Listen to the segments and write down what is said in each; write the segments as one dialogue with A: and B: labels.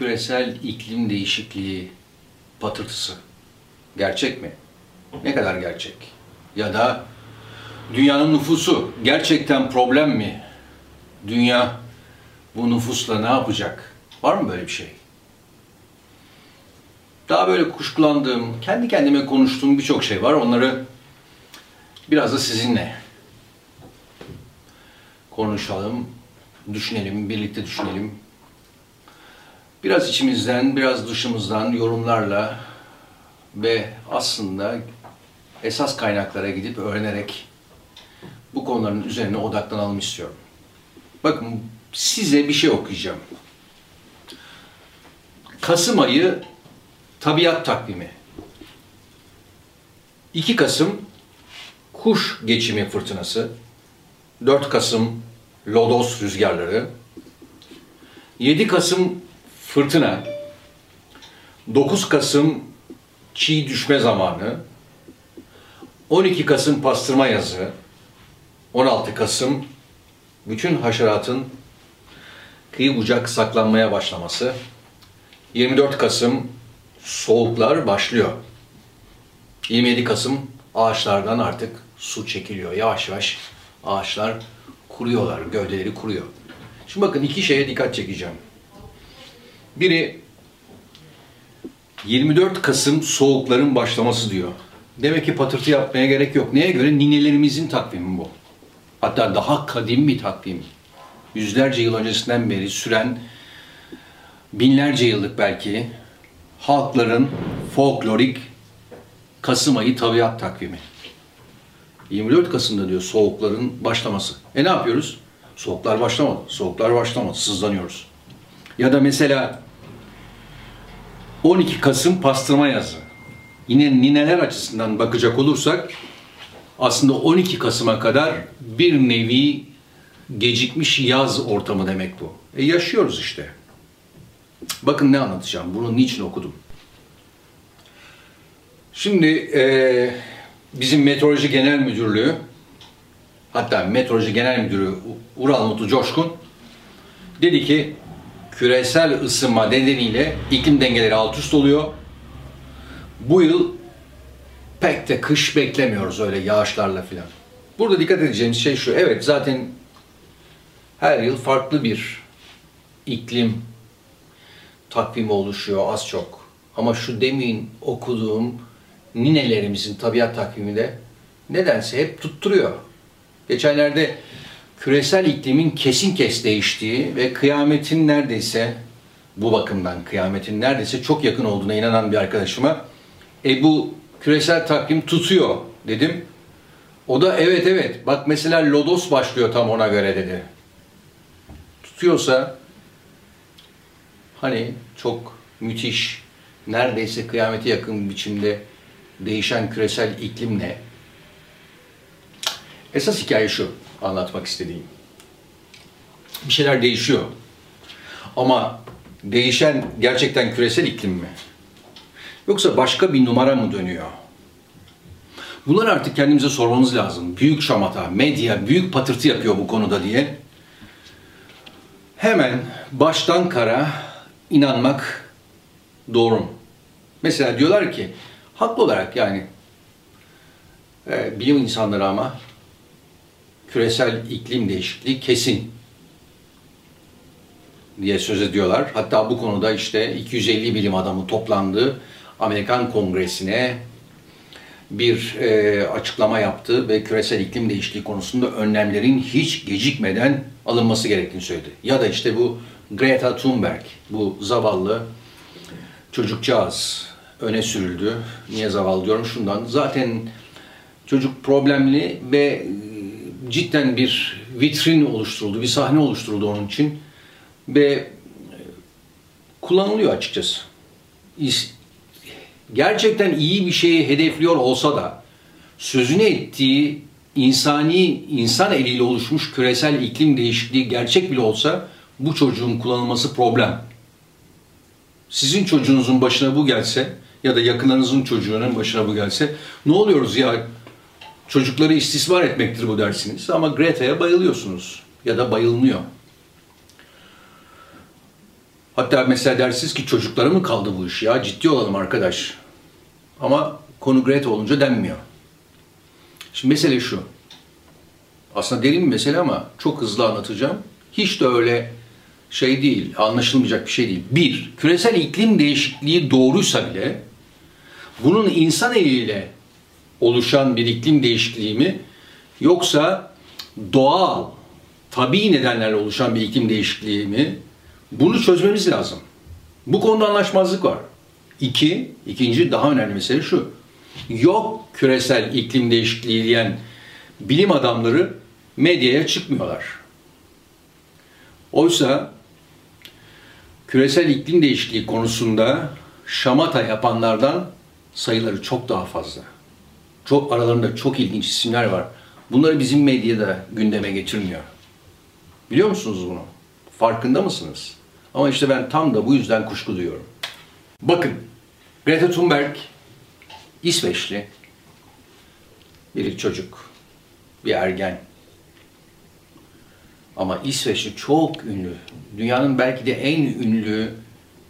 A: küresel iklim değişikliği patırtısı gerçek mi? Ne kadar gerçek? Ya da dünyanın nüfusu gerçekten problem mi? Dünya bu nüfusla ne yapacak? Var mı böyle bir şey? Daha böyle kuşkulandığım, kendi kendime konuştuğum birçok şey var. Onları biraz da sizinle konuşalım, düşünelim, birlikte düşünelim. Biraz içimizden, biraz dışımızdan yorumlarla ve aslında esas kaynaklara gidip öğrenerek bu konuların üzerine odaklanalım istiyorum. Bakın size bir şey okuyacağım. Kasım ayı tabiat takvimi. 2 Kasım kuş geçimi fırtınası. 4 Kasım lodos rüzgarları. 7 Kasım fırtına. 9 Kasım çiğ düşme zamanı. 12 Kasım pastırma yazı. 16 Kasım bütün haşeratın kıyı bucak saklanmaya başlaması. 24 Kasım soğuklar başlıyor. 27 Kasım ağaçlardan artık su çekiliyor. Yavaş yavaş ağaçlar kuruyorlar, gövdeleri kuruyor. Şimdi bakın iki şeye dikkat çekeceğim. Biri 24 Kasım soğukların başlaması diyor. Demek ki patırtı yapmaya gerek yok. Neye göre? Ninelerimizin takvimi bu. Hatta daha kadim bir takvim. Yüzlerce yıl öncesinden beri süren binlerce yıllık belki halkların folklorik Kasım ayı tabiat takvimi. 24 Kasım'da diyor soğukların başlaması. E ne yapıyoruz? Soğuklar başlamadı. Soğuklar başlamadı. Sızlanıyoruz. Ya da mesela 12 Kasım pastırma yazı. Yine nineler açısından bakacak olursak aslında 12 Kasım'a kadar bir nevi gecikmiş yaz ortamı demek bu. E yaşıyoruz işte. Bakın ne anlatacağım. Bunu niçin okudum? Şimdi e, bizim Meteoroloji Genel Müdürlüğü hatta Meteoroloji Genel Müdürü Ural Mutlu Coşkun dedi ki küresel ısınma nedeniyle iklim dengeleri alt üst oluyor. Bu yıl pek de kış beklemiyoruz öyle yağışlarla filan. Burada dikkat edeceğimiz şey şu. Evet zaten her yıl farklı bir iklim takvimi oluşuyor az çok. Ama şu demin okuduğum ninelerimizin tabiat takviminde nedense hep tutturuyor. Geçenlerde küresel iklimin kesin kes değiştiği ve kıyametin neredeyse bu bakımdan kıyametin neredeyse çok yakın olduğuna inanan bir arkadaşıma e bu küresel takvim tutuyor dedim. O da evet evet bak mesela Lodos başlıyor tam ona göre dedi. Tutuyorsa hani çok müthiş neredeyse kıyamete yakın biçimde değişen küresel iklimle esas hikaye şu anlatmak istediğim. Bir şeyler değişiyor. Ama değişen gerçekten küresel iklim mi? Yoksa başka bir numara mı dönüyor? Bunları artık kendimize sormamız lazım. Büyük şamata, medya büyük patırtı yapıyor bu konuda diye. Hemen baştan kara inanmak doğru mu? Mesela diyorlar ki, haklı olarak yani e, bilim insanları ama küresel iklim değişikliği kesin diye söz ediyorlar. Hatta bu konuda işte 250 bilim adamı toplandı. Amerikan Kongresi'ne bir e, açıklama yaptı ve küresel iklim değişikliği konusunda önlemlerin hiç gecikmeden alınması gerektiğini söyledi. Ya da işte bu Greta Thunberg, bu zavallı çocukcağız öne sürüldü. Niye zavallı diyorum? Şundan. Zaten çocuk problemli ve cidden bir vitrin oluşturuldu, bir sahne oluşturuldu onun için ve e, kullanılıyor açıkçası. Gerçekten iyi bir şeyi hedefliyor olsa da sözünü ettiği insani, insan eliyle oluşmuş küresel iklim değişikliği gerçek bile olsa bu çocuğun kullanılması problem. Sizin çocuğunuzun başına bu gelse ya da yakınlarınızın çocuğunun başına bu gelse ne oluyoruz ya çocukları istismar etmektir bu dersiniz ama Greta'ya bayılıyorsunuz ya da bayılmıyor. Hatta mesela dersiniz ki çocuklara mı kaldı bu iş ya ciddi olalım arkadaş. Ama konu Greta olunca denmiyor. Şimdi mesele şu. Aslında derin bir mesele ama çok hızlı anlatacağım. Hiç de öyle şey değil, anlaşılmayacak bir şey değil. Bir, küresel iklim değişikliği doğruysa bile bunun insan eliyle oluşan bir iklim değişikliği mi yoksa doğal, tabii nedenlerle oluşan bir iklim değişikliği mi? Bunu çözmemiz lazım. Bu konuda anlaşmazlık var. İki, ikinci daha önemli mesele şu. Yok küresel iklim değişikliği diyen bilim adamları medyaya çıkmıyorlar. Oysa küresel iklim değişikliği konusunda şamata yapanlardan sayıları çok daha fazla. Çok aralarında çok ilginç isimler var. Bunları bizim medyada gündeme getirmiyor. Biliyor musunuz bunu? Farkında mısınız? Ama işte ben tam da bu yüzden kuşku duyuyorum. Bakın, Greta Thunberg İsveçli bir çocuk, bir ergen. Ama İsveçli çok ünlü. Dünyanın belki de en ünlü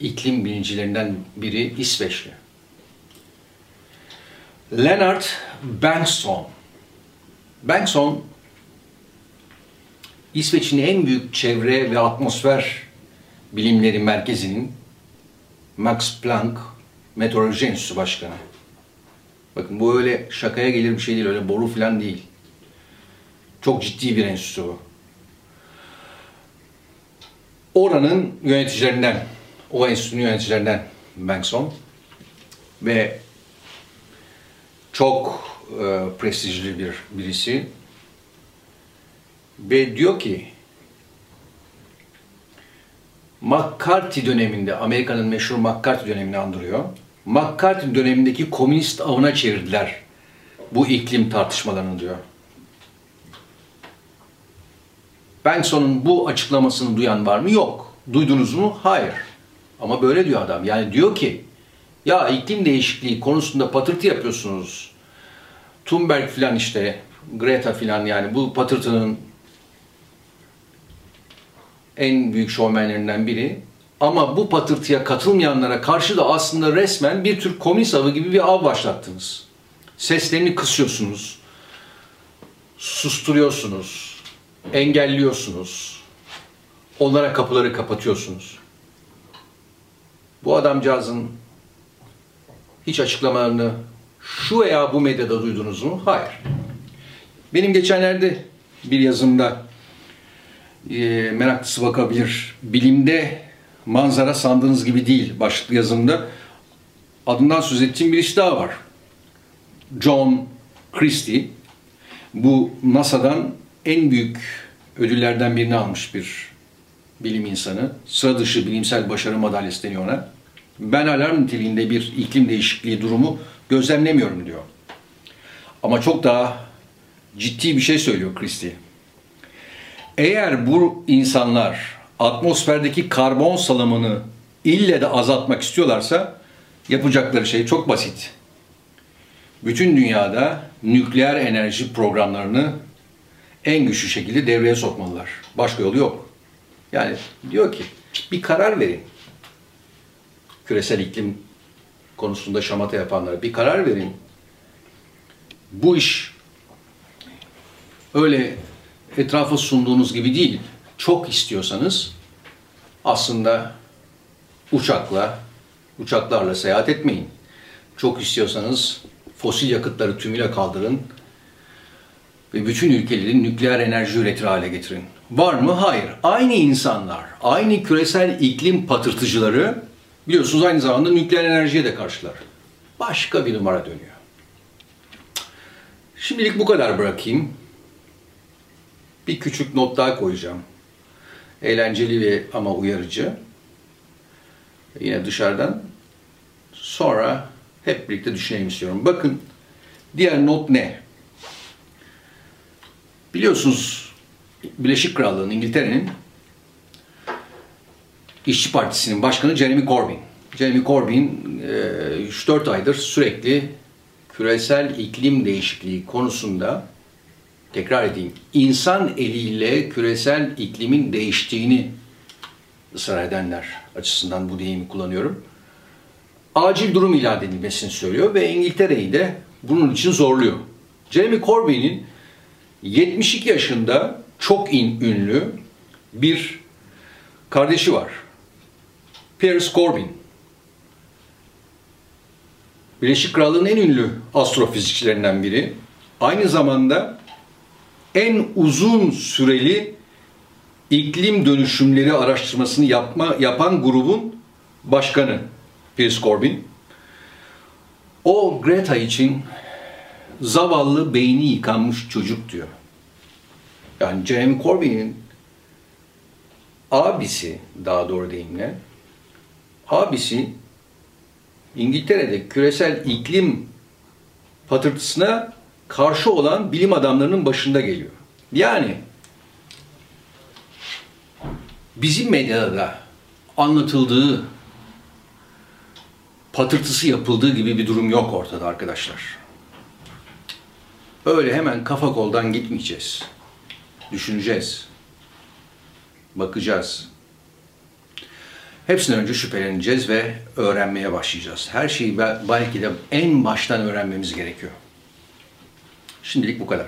A: iklim bilimcilerinden biri İsveçli. Leonard Bengtsson. Bengtsson İsveç'in en büyük çevre ve atmosfer bilimleri merkezinin Max Planck Meteoroloji Enstitüsü Başkanı. Bakın bu öyle şakaya gelir bir şey değil, öyle boru falan değil. Çok ciddi bir enstitü bu. Oranın yöneticilerinden, o enstitünün yöneticilerinden Bengtsson ve çok e, prestijli bir birisi ve diyor ki McCarthy döneminde, Amerika'nın meşhur McCarthy dönemini andırıyor. McCarthy dönemindeki komünist avına çevirdiler bu iklim tartışmalarını diyor. Benson'un bu açıklamasını duyan var mı? Yok. Duydunuz mu? Hayır. Ama böyle diyor adam. Yani diyor ki ya iklim değişikliği konusunda patırtı yapıyorsunuz. Thunberg filan işte, Greta filan yani bu patırtının en büyük şovmenlerinden biri. Ama bu patırtıya katılmayanlara karşı da aslında resmen bir tür komünist avı gibi bir av başlattınız. Seslerini kısıyorsunuz, susturuyorsunuz, engelliyorsunuz, onlara kapıları kapatıyorsunuz. Bu adamcağızın hiç açıklamalarını şu veya bu medyada duydunuz mu? Hayır. Benim geçenlerde bir yazımda e, meraklısı bakabilir. Bilimde manzara sandığınız gibi değil başlıklı yazımda. Adından söz ettiğim birisi daha var. John Christie. Bu NASA'dan en büyük ödüllerden birini almış bir bilim insanı. Sıra dışı bilimsel başarı madalyası deniyor ona. Ben alarm niteliğinde bir iklim değişikliği durumu gözlemlemiyorum diyor. Ama çok daha ciddi bir şey söylüyor Christie. Eğer bu insanlar atmosferdeki karbon salımını ille de azaltmak istiyorlarsa yapacakları şey çok basit. Bütün dünyada nükleer enerji programlarını en güçlü şekilde devreye sokmalılar. Başka yolu yok. Yani diyor ki bir karar verin. Küresel iklim konusunda şamata yapanlara bir karar verin. Bu iş öyle etrafa sunduğunuz gibi değil. Çok istiyorsanız aslında uçakla, uçaklarla seyahat etmeyin. Çok istiyorsanız fosil yakıtları tümüyle kaldırın ve bütün ülkeleri nükleer enerji üretir hale getirin. Var mı? Hayır. Aynı insanlar, aynı küresel iklim patırtıcıları biliyorsunuz aynı zamanda nükleer enerjiye de karşılar. Başka bir numara dönüyor. Şimdilik bu kadar bırakayım bir küçük not daha koyacağım. Eğlenceli ve ama uyarıcı. Yine dışarıdan. Sonra hep birlikte düşünelim istiyorum. Bakın diğer not ne? Biliyorsunuz Birleşik Krallığı'nın, İngiltere'nin İşçi Partisi'nin başkanı Jeremy Corbyn. Jeremy Corbyn 3-4 aydır sürekli küresel iklim değişikliği konusunda tekrar edeyim, insan eliyle küresel iklimin değiştiğini ısrar edenler açısından bu deyimi kullanıyorum. Acil durum ilan edilmesini söylüyor ve İngiltere'yi de bunun için zorluyor. Jeremy Corbyn'in 72 yaşında çok in, ünlü bir kardeşi var. Piers Corbyn. Birleşik Krallığın en ünlü astrofizikçilerinden biri. Aynı zamanda en uzun süreli iklim dönüşümleri araştırmasını yapma, yapan grubun başkanı Piers Corbyn. O Greta için zavallı beyni yıkanmış çocuk diyor. Yani Jeremy Corbyn'in abisi daha doğru deyimle abisi İngiltere'de küresel iklim patırtısına karşı olan bilim adamlarının başında geliyor. Yani bizim medyada anlatıldığı patırtısı yapıldığı gibi bir durum yok ortada arkadaşlar. Öyle hemen kafa koldan gitmeyeceğiz. Düşüneceğiz. Bakacağız. Hepsinden önce şüpheleneceğiz ve öğrenmeye başlayacağız. Her şeyi belki de en baştan öğrenmemiz gerekiyor. Şimdilik bu kadar.